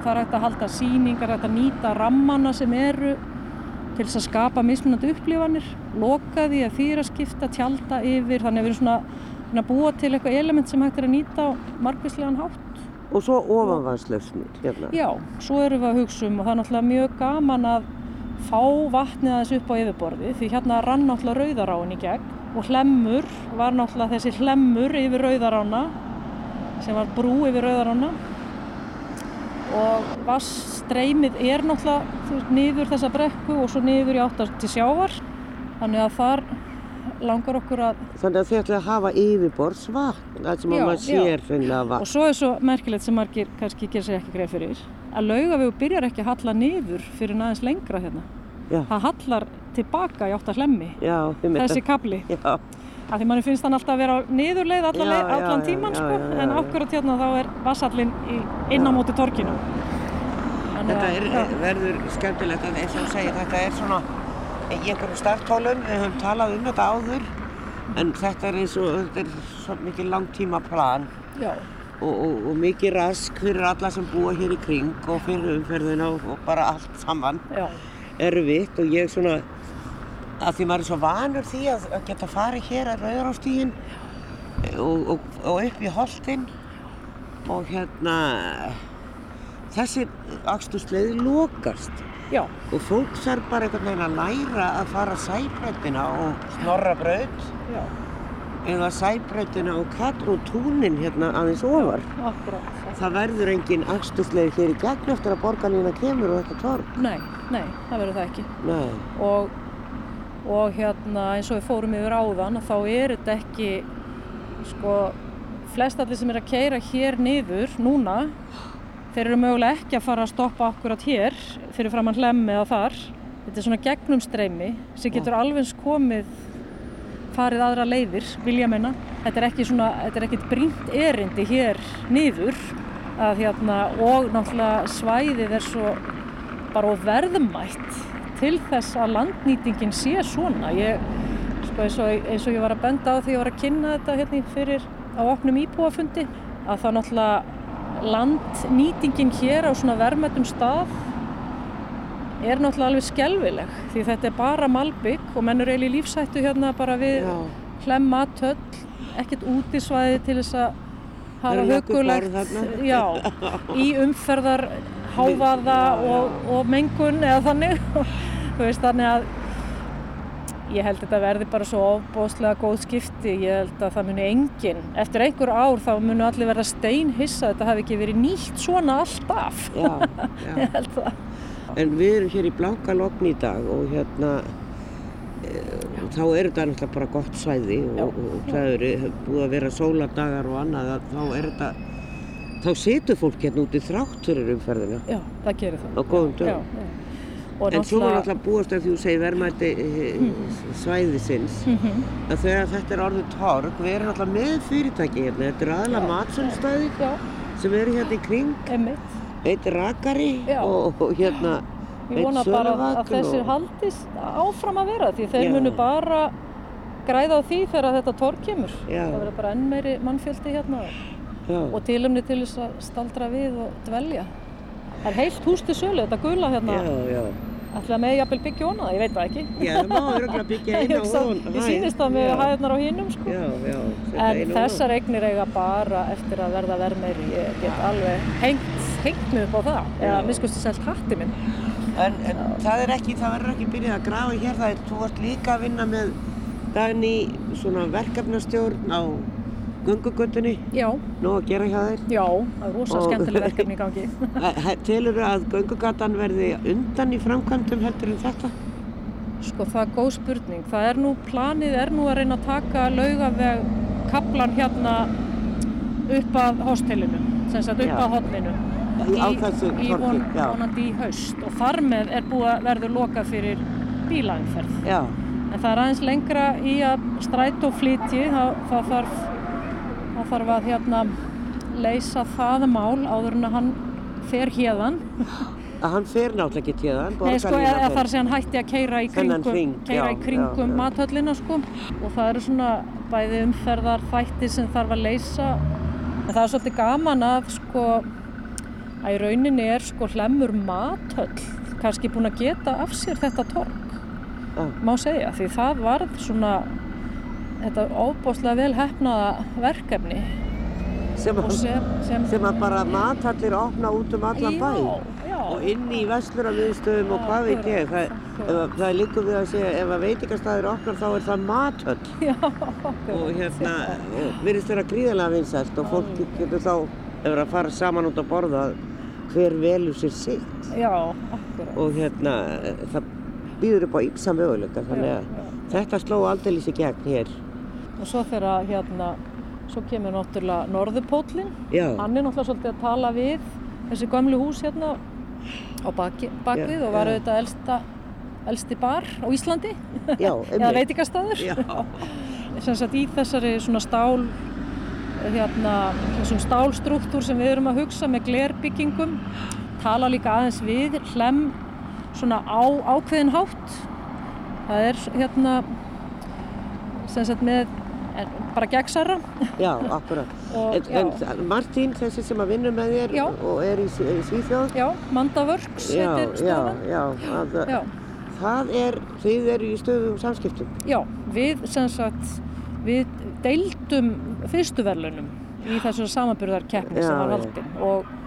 það er hægt að halda sýningar, hægt að nýta rammana sem eru til þess að skapa mismunandi upplifanir loka því að að skipta tjálta yfir, þannig að við erum svona að búa til eitthvað element sem hægt er að nýta á margvíslegan hátt Og svo ofanvarslausnir hérna. Já, svo erum við að hugsa um og það er náttúrulega mjög gaman að fá vatnið aðeins upp á yfirborði því hérna rann náttúrulega rauðaráin í gegn og hlemmur var náttúrulega þessi hlemmur yfir rauðarána sem var brú yfir rauðarána og vassstreymið er náttúrulega veist, niður þessa brekku og svo niður í áttar til sjávar þannig að þar langar okkur að Þannig að þið ætlaði að hafa yfirborðsvatn, það sem að Já, maður sér hreinlega Og vatn. svo er svo merkilegt sem margir kannski gera sér ekki greið fyrir að laugavegu byrjar ekki að halla niður fyrir aðeins lengra hérna. Já. Það hallar tilbaka í átt að hlemmi, Já, þessi kabli. Af því manni finnst hann alltaf að vera niðurleið allan, Já, allan já, tíman já, sko, já, já, en akkurat hérna þá er vassallin í, inn á móti torkinu. Þannig þetta er, verður skemmtilegt að eins og segir, þetta er svona í einhverjum starthólum, við höfum talað um þetta áður, en þetta er eins og, þetta er svo mikið langtíma plan Já, og, og, og mikið rask fyrir alla sem búa hér í kring og fyrir umferðina og, og bara allt saman. Já, erfitt og ég svona að því maður er svo vanur því að, að geta farið hér að rauðrástígin og, og, og upp í holtin og hérna þessi akstursleið lokast já, og fólk þarf bara einhvern veginn að læra að fara sæbrautina og snorrabraut já, eða sæbrautina og katr og túnin hérna aðeins ofar. akkurat. Það verður engin akstursleið hér í gegn eftir að borgarlína kemur og þetta torg. Nei, nei, það verður það ekki. Nei. og, og hérna eins og við fórum yfir áðan þá er þetta ekki sko flest allir sem er að keira hér niður núna þeir eru mögulega ekki að fara að stoppa akkurat hér fyrir framann hlemmi eða þar. Þetta er svona gegnumstreymi sem getur alveg komið farið aðra leiðir, vilja menna. Þetta er ekki svona, þetta er ekkit brínt erindi hér niður að hérna og náttúrulega svæðið er svo bara verðmætt til þess að landnýtingin sé svona. Ég, sko eins og, eins og ég var að benda á því ég var að kynna þetta hérna fyrir á opnum íbúafundi að það náttúrulega landnýtingin hér á svona verðmættum stað er náttúrulega alveg skelvileg því þetta er bara malbygg og menn eru eiginlega í lífsættu hérna bara við hlemma töll, ekkert útisvæði til þess að hafa hugulegt *laughs* já, í umferðar háfaða og, og mengun eða þannig veist þannig að ég held að þetta verði bara svo ofbóðslega góð skipti, ég held að það muni engin, eftir einhver ár þá munu allir verða steinhissa, þetta hafi ekki verið nýtt svona alltaf já, já. *laughs* ég held það. En við erum hér í blanka lokn í dag og hérna e, þá er þetta náttúrulega bara gott svæði og, og, og það eru búið að vera sóladagar og annað að þá er þetta þá setur fólk hérna út í þrátturir umferðina. Já, það gerir það. Á góðum dögum En svo er alltaf búast ef þú segir verðmætti mm. svæðisins mm -hmm. að þegar þetta er orðið torg við erum alltaf með fyrirtæki hérna þetta er aðalega matsölstæði sem eru hérna í kring Einmitt eitt rakari og, og hérna Ég vona bara að þessi og... haldist áfram að vera því þeir Já. munu bara græða á því þegar þetta torg kemur. Já. Það verður bara enn meiri mannfjöldi hérna Já. og tilumni til þess að staldra við og dvelja. Það er heilt hús til sölu, þetta gula hérna. Ætlaði með jafnvel byggja hona ég veit það ekki. Já, það má *laughs* að byggja einn á hón. Ég sýnist það með hæðnar á hinnum sko. Já, já. En þessar eignir eiga bara eftir að verða verð meiri. Ég get alveg hengt, hengt mig upp á það. Eða miskustu selt hatti minn. En, en það er ekki, það verður ekki byrjað að grafa hér. Það er, þú ert líka að vinna með í svona verkefnastjórn á gungugötunni. Nó að gera hjá þér. Já, það er rosa skemmtileg verkefni í gangi. *laughs* Telur þú að gungugatan verði undan í framkvæmdum heldur en þetta? Sko það er góð spurning. Það er nú, planið er nú að reyna að taka laugaveg kaplan hérna upp að hóstelinu, sem sagt upp að hodninu. Í, á þessu torki, já. Í vonandi í haust og þar með er búið að verður loka fyrir bílaumferð. Já. En það er aðeins lengra í að stræt og flítji, það, það þarf það þarf að hérna leysa það mál áður en að hann fer hérðan að hann fer náttúrulega ekki hérðan sko eða þar sem hann hætti að keira í kringum, hring, keira já, í kringum mathöllina sko. Og það eru svona bæði umferðar þættir sem þarf að leysa. En það er svolítið gaman að sko að í rauninni er sko hlemur mathöll kannski búin að geta af sér þetta tork ah. má segja. Því það varð svona þetta óbúslega vel hefnaða verkefni. Sem, sem, sem, sem að bara matallir opna út um allan bæ. já. og inn í vestluramiðstöðum og hvað veit ég það, ef, það er líka við að segja ef að veitingastæðir opnar þá er það matöll *laughs* og hérna virðist vera gríðilega vinsælt og fólk getur þá ef að fara saman út að borða hver velur sér sitt. Já, og hérna það býður upp á ímsa möguleika þannig að þetta sló aldrei í gegn hér og svo þegar hérna svo kemur náttúrulega Norðupólinn hann er náttúrulega svolítið að tala við þessi gamlu hús hérna á baki, bakvið Já, og var auðvitað elsta, elsti bar á Íslandi. *laughs* Eða veitikastæður *laughs* sem sagt í þessari svona stál hérna þessum stálstruktúr sem við erum að hugsa með glerbyggingum tala líka aðeins við hlem svona á ákveðin hátt. Það er hérna sem sagt með bara gegnsara Já, akkurat *laughs* en, en Martín, þessi sem að vinna með þér já. og er í, í Svíþjóð? Já, Mandavörks heitir stofan Já, að, já. Það er, þið eru í stöðum samskiptum? Já, við sem sagt við deildum fyrstuverlunum í þessu samanbyrðarkeppni sem var haldinn og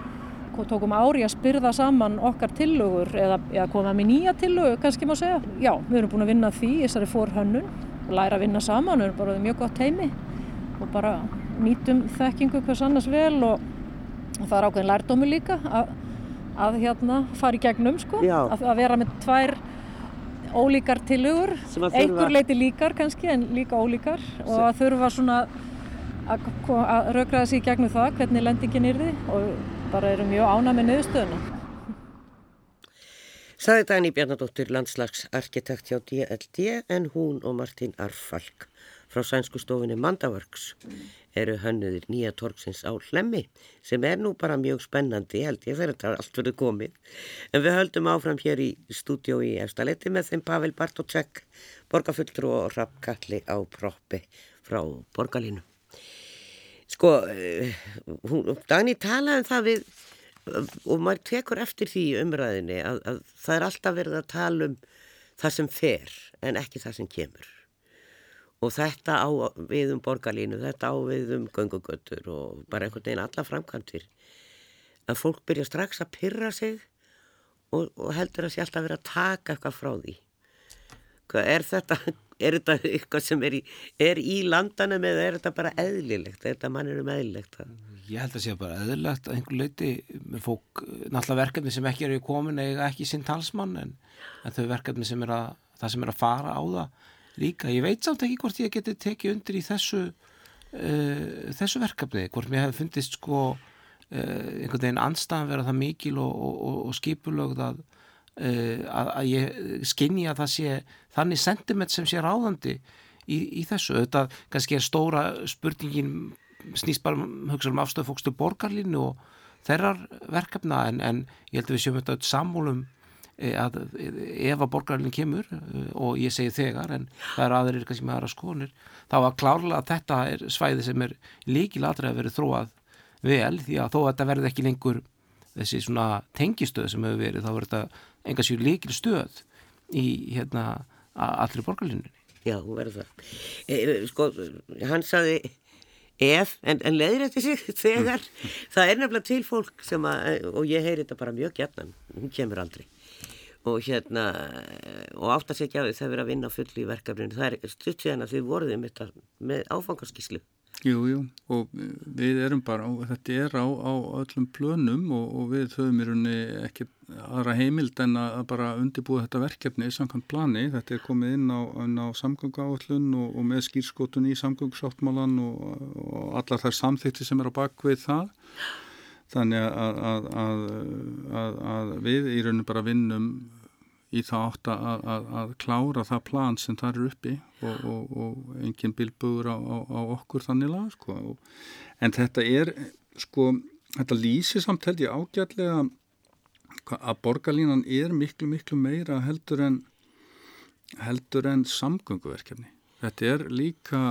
tókum ári að spyrða saman okkar tillögur eða, eða koma með nýja tillögur kannski má segja. Já, við erum búin að vinna því í þessari fórhönnun læra að vinna saman, við erum bara mjög gott heimi og bara nýtum þekkingu hvers annars vel og, og það er ákveðin lærdómi líka að, að hérna fara í gegnum sko, að, að vera með tvær ólíkar tilugur, einhver leiti líkar kannski en líka ólíkar. Og að þurfa svona að, að raugraða sér gegnum það hvernig lendingin er því og bara eru mjög ána með niðurstöðuna. Saði Dani Bjarnadóttir landslagsarkitekt hjá DLD en hún og Martin Arfalk frá sænsku stofinni Mandaworks eru hönnuðir nýja torksins á hlemmi sem er nú bara mjög spennandi held ég þegar þetta er allt verið komið. En við höldum áfram hér í stúdjó í Efstaletti með þeim Pavel Bartótsek, borgarfulltrú og rappkalli á proppi frá borgarlínu. Sko, eh, hún, Dani talaði um það við og maður tekur eftir því umræðinni að, að það er alltaf verið að tala um það sem fer en ekki það sem kemur. Og þetta á við um borgarlínu, þetta á við um göngugötur og bara einhvern veginn alla framkantir að fólk byrja strax að pyrra sig og, og heldur að sé alltaf verið að taka eitthvað frá því. Er þetta er þetta eitthvað sem er í, er í landanum eða er þetta bara eðlilegt? Er þetta manninum eðlilegt Ég held að sé bara eðlilegt að einhver leiti með fólk, náttúrulega verkefni sem ekki eru komin eða ekki sinn talsmann en, en þau verkefni sem er að það sem er að fara á það líka. Ég veit samt ekki hvort ég geti tekið undir í þessu uh, þessu verkefni, hvort mér hefði fundist sko uh, einhvern veginn anstæðan vera það mikil og, og, og, og skipulögð að að, að ég skinni að það sé þannig sentiment sem sé ráðandi í, í þessu, þetta kannski er stóra spurningin snýst bara hugsaðum afstöðu fólkstu borgarlínu og þeirrar verkefna en, en ég held að við sjöfum þetta sammólum eh, að ef að borgarlínu kemur eh, og ég segi þegar en það er aðrir kannski með aðra skonir þá að klárlega að þetta er svæði sem er líkilatri að vera þróað vel því að þó að þetta verði ekki lengur þessi svona tengistöð sem hefur verið þá verður þetta enga sér líkil stöð í hérna allri borgarlinninni. Já, verður það. E, sko, hann saði ef, en, en leiðir þetta sig *laughs* þegar, mm. það er nefnilega til fólk sem að, og ég heyri þetta bara mjög gætnan, hún kemur aldrei og hérna, og átt að segja því það verið að vinna fulli í verkefninu, það er stutt síðan að þið voruðum þetta með áfangarskíslu Jú, jú, og við erum bara, og þetta er á, á öllum plönum og, og við höfum í rauninni ekki aðra heimild en að bara undibúa þetta verkefni í samkvæmt plani. Þetta er komið inn á, á samgöngu áallun og, og með skýrskotun í samgöngusáttmálan og, og allar þær samþýtti sem er á bakvið það. Þannig að, að, að við í rauninni bara vinnum í það átt að, að, að klára það plan sem það eru uppi og, og, og enginn bilbugur á, á, á okkur þannig lag sko. en þetta er sko, þetta lýsir samt held ég ágætlega að borgarlínan er miklu miklu meira heldur en heldur en samgönguverkefni þetta er líka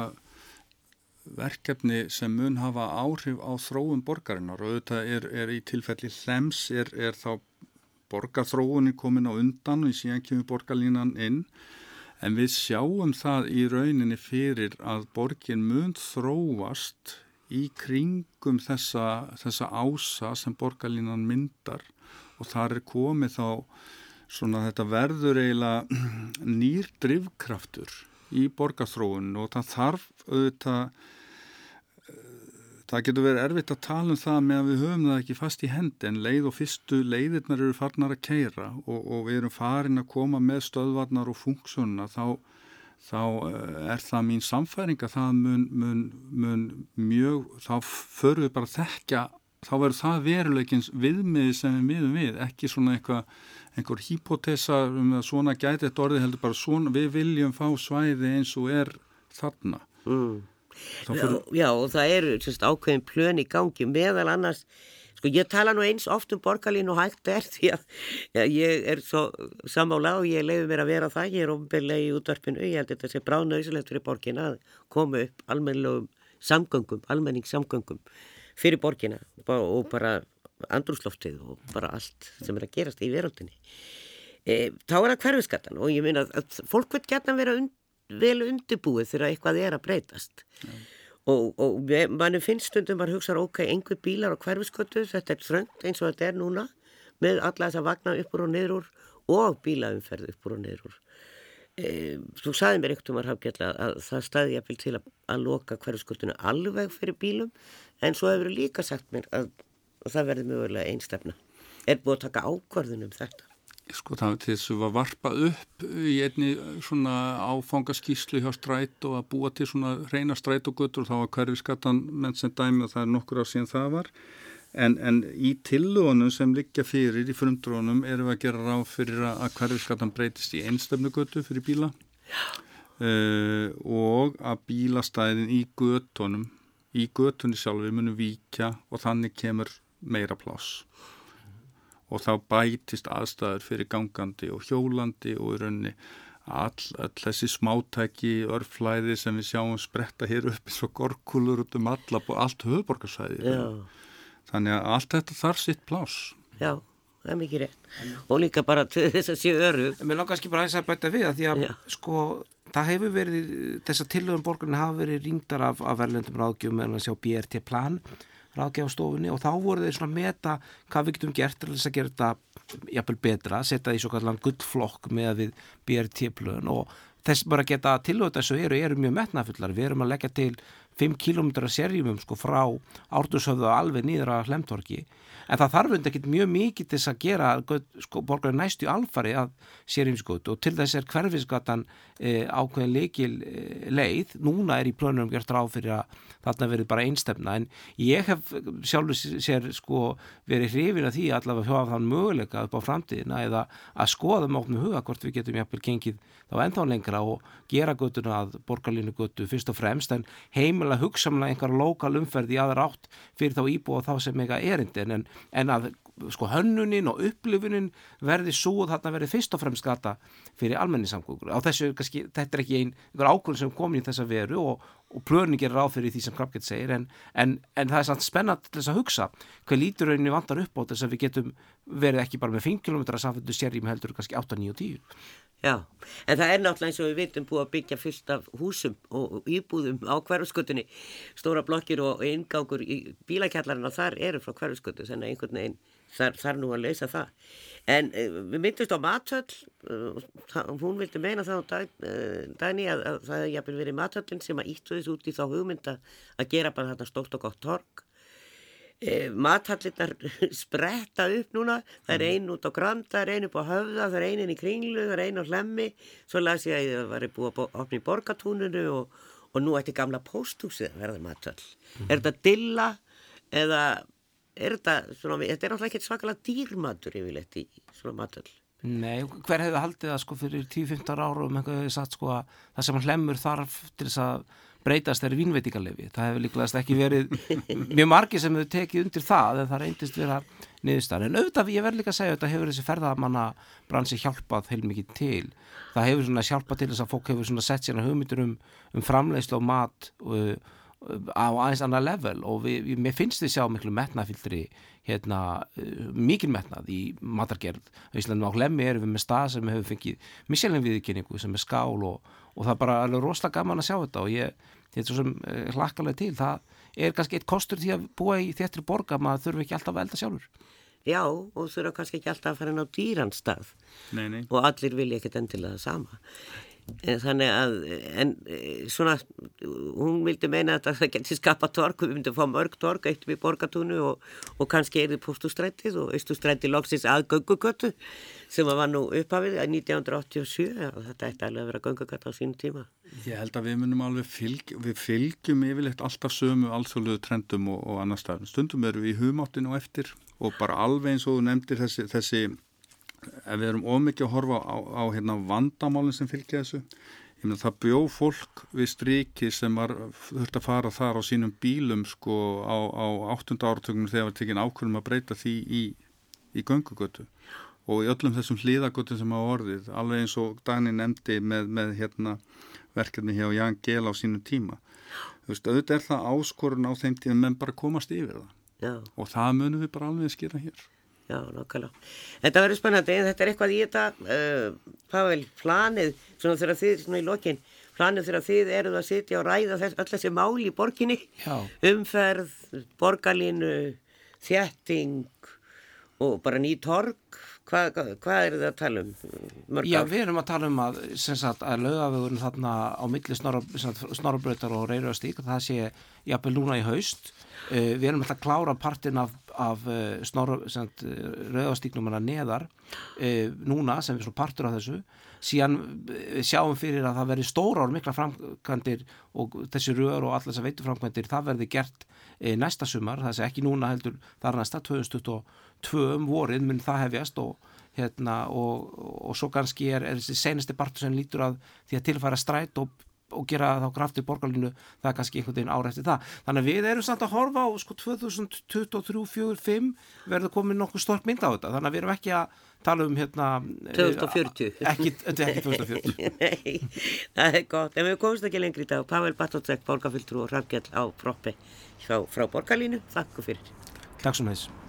verkefni sem mun hafa áhrif á þróum borgarinnar og þetta er, er í tilfelli hlems er, er þá borgarþróunin komin á undan og síðan kemur borgarlínan inn. En við sjáum það í rauninni fyrir að borgin mun þróast í kringum þessa, þessa ása sem borgarlínan myndar. Og þar er komið þá svona þetta verður eiginlega *clears throat* nýr drivkraftur í borgarþróun og það þarf auðvitað Það getur verið erfitt að tala um það með að við höfum það ekki fast í hendi en leið og fyrstu leiðirnar eru farnar að keira og, og við erum farin að koma með stöðvarnar og funksjónuna þá, þá eh, er það mín samfæring að það mun, mun, mun mjög, þá förum við bara að þekka, þá verður það veruleikins viðmiði sem við miðum við, ekki svona eitthvað einhver hipotesa um að svona gæti þetta orði heldur bara svona, við viljum fá svæði eins og er þarna. Mm. Fyrir... Já, og það eru sérst, ákveðin plön í gangi meðal annars, sko ég tala nú eins oft um borgarlín og hægt er *laughs* því að já, ég er svo samála og ég leiði mér að vera það, ég er ofnbeglega í útvarpinu, ég held þetta sé bráðnauðsilegt fyrir borgina að koma upp almennlegum samgöngum, almenningssamgöngum fyrir borgina og bara andrúsloftið og bara allt sem er að gerast í veröldinni. E, þá er það hverfiskattan og ég minna að fólk vil gætna vera undir vel undirbúið þegar eitthvað er að breytast. Ja. og, og manni finnst stundum að hugsa ok, einhver bílar á hverfiskötu þetta er þröngt eins og þetta er núna með alla þess að vagna uppur og niður og bílaumferð uppur og niður e, þú saði mér ekkert um að að það staði ég til að, að loka hverfiskötuna alveg fyrir bílum en svo hefur líka sagt mér að, að það verði mjögulega einstefna er búið að taka ákvarðun um þetta Sko það til þess að var varpað upp í einni svona áfangaskíslu hjá stræt og að búa til svona reyna stræt og guttur og þá var hverfiskattan menn sem dæmi og það er nokkur á síðan það var. En, en í tillögunum sem liggja fyrir í frumdrónum erum við að gera ráð fyrir að hverfiskatan breytist í einstöfnugötu fyrir bíla. Uh, og að bílastæðin í götunum, í götunni sjálfur munum víkja og þannig kemur meira pláss og þá bætist aðstæður fyrir gangandi og hjólandi og í rauninni all, all þessi smátæki örflæði sem við sjáum spretta hér upp eins og gorkulur út um alla allt höfuborgarsvæði Já. þannig að allt þetta þarf sitt plás Já, það er mikið rétt. Og líka bara þess að séu öru. Mér langar ekki bara aðeins að bæta við að því að Já. sko það hefur verið, þessar tillögum borgarna hafa verið rýndar af, af verðlendum ráðgjöfum en að sjá BRT plan ráðgjáðstofunni og þá voru þeir svona að meta hvað við getum gert til þess að gera þetta jafnvel betra, setja því svo kallan gullflokk með að við BRT plön og þess bara geta tillögum þessu eru, eru mjög metnafullar, við erum að leggja til 5 km serjumum sko frá Árdushöfðu og alveg nýður að Hlemtorki en það þarf undir ekkit mjög mikið til þess að gera sko, borgarinn næstu alfari að sérjumskot og til þess er hverfiskatan e, ákveðin leikil e, leið, núna er í plönum gert ráð fyrir að þarna verið bara einstefna. En ég hef sjálfur sér sko verið hrifin að því allavega hjóða þann möguleika upp á framtíðina eða að skoða með opnum huga hvort við getum jafnvel gengið þá ennþá lengra og gera göttuna að borgarlínu göttu fyrst og fremst. En heimilega hugsamlega einhver lokal umferð í aðra átt fyrir þá íbúa þá sem eitthvað erindin en, en að sko hönnunin og upplifunin verði svo þarna verði fyrst og fremst gata fyrir almenningssamgöngur. Á þessu, kannski, þetta er ekki ein, einhver ákvörðin sem kom í þessa veru og, og plöning er ráð fyrir því sem Krabgett segir en, en, en það er sann spennat til þess að hugsa hvað lítur rauninni vandar upp á þess að við getum verið ekki bara með 5 km samféldu sérjum heldur kannski 8, 9 og 10. Já, en það er náttúrulega eins og við vitum búið að byggja fullt af húsum og íbúðum á hverfskutunni, stóra blokkir og ingangur í bílakjallarinn og þar eru frá hverfskutu, þannig að einhvern veginn þar, þar nú að leysa það. En uh, við myndumst á mathöll, uh, hún vildi meina það á dag, uh, dagni að, að það hefði jafnvel verið mathöllin sem að íttu þessu út í þá hugmynda að gera bara þarna stórt og gott torg. E, mathallinnar *laughs* spretta upp núna, það er ein út á Granda, það er ein upp á Höfða, það er ein inn í Kringlu, það er ein á Hlemmi, svo las ég að það var búið að opna í Borgatúninu og, og nú ætti gamla pósthúsið að verða mathall. Mm. Er þetta dilla eða er þetta, svona, þetta er náttúrulega ekki svakalega dýrmatur yfirleitt í svona mathall. Nei, hver hefði haldið það sko fyrir 10-15 ára og með eitthvað satt sko að það sem Hlemmur þarf til þess að breytast er vínveitingarlefi. Það hefur líklegast ekki verið *laughs* mjög margi sem hefur tekið undir það en það reyndist vera niðurstar. En auðvitað, ég verð líka að segja, þetta hefur þessi ferðamanna bransi hjálpað heilmikið til. Það hefur svona hjálpað til þess að fólk hefur svona sett sérna hugmyndur um, um framleiðslu og mat og á aðeins annar level og við, mér finnst þið sjá miklu metnafyldri hérna, uh, mikil metnað í matargerð á Íslandum á Hlemmi erum við með stað sem hefur fengið misjælum viðkynningu sem er skál og, og það er bara alveg rosalega gaman að sjá þetta og ég, þetta er svo sem uh, hlakkalega til. Það er kannski eitt kostur því að búa í þéttri borga maður þurfi ekki alltaf að elda sjálfur. Já, og þurfa kannski ekki alltaf að fara inn á dýranstað nei, nei. og allir vilja ekkert endilega það sama þannig að, en svona, hún vildi meina að það geti skapa torg, við myndum fá mörg torg eitt við borgatúnu og, og kannski er þið postustrættið og austustrætti loksins að göngugötu sem var nú upphafið að 1987 og þetta ætti alveg að vera göngugötu á sínum tíma. Ég held að við munum alveg fylg, við fylgjum yfirleitt alltaf sömu allsvöluðu trendum og, og annar staðum. Stundum erum við í humáttinu og eftir og bara alveg eins og nefndir þessi, þessi ef við erum ómikið að horfa á, á hérna, vandamálinn sem fylgja þessu ég meina það bjó fólk við striki sem var þurft að fara þar á sínum bílum sko á, á 8. áratögnum þegar við tekinn ákveðum að breyta því í, í göngugötu og í öllum þessum hlýðagötu sem hafa orðið alveg eins og Dani nefndi með, með hérna, verkefni hjá Jan Gehl á sínum tíma þú veist, auðvitað er það áskorun á þeim tíma menn bara komast yfir það Já. og það munum við bara alveg skýra hér Já, nákvæmlega. Þetta verður spennandi, en þetta er eitthvað í þetta, uh, Pavel, planið, svona þegar þið, svona í lokin, planið þegar þið eruð að sitja og ræða þess, öll þessi máli í borginni, Já. umferð, borgarlínu, þjætting og bara ný torg, hvað hva, hva er það að tala um? Mörg Já, ár? við erum að tala um að, sagt, að lögavegurinn þarna á milli snorrabrautar og reyruastík, það sé jafnvel núna í haust. Uh, við erum alltaf að klára partin af, af uh, rauðastíknum hana neðar uh, núna sem er svona partur af þessu. Síðan sjáum fyrir að það verði stóra ár mikla framkvæmdir og þessi rauður og allar þessar veituframkvæmdir það verði gert uh, næsta sumar. Það sé ekki núna heldur þar næsta 2022 um vorið mun það hefjast og hérna og, og svo kannski er, er þessi senasti partur sem lítur að því að tilfæra stræt og og gera þá kraftið borgarlínu það er kannski einhvern veginn ára eftir það. Þannig að við erum samt að horfa á sko 2023-2045 verður komið nokkuð stork mynd á þetta. Þannig að við erum ekki að tala um hérna 2040 eh, ekki, ekki 2040 *laughs* Nei, það er gott. En við komumst ekki lengri í dag. Pavel Bartótsek, borgarfylgtrú og Rafgjell á proppi frá, frá borgarlínu, þakku fyrir. Takk svo þess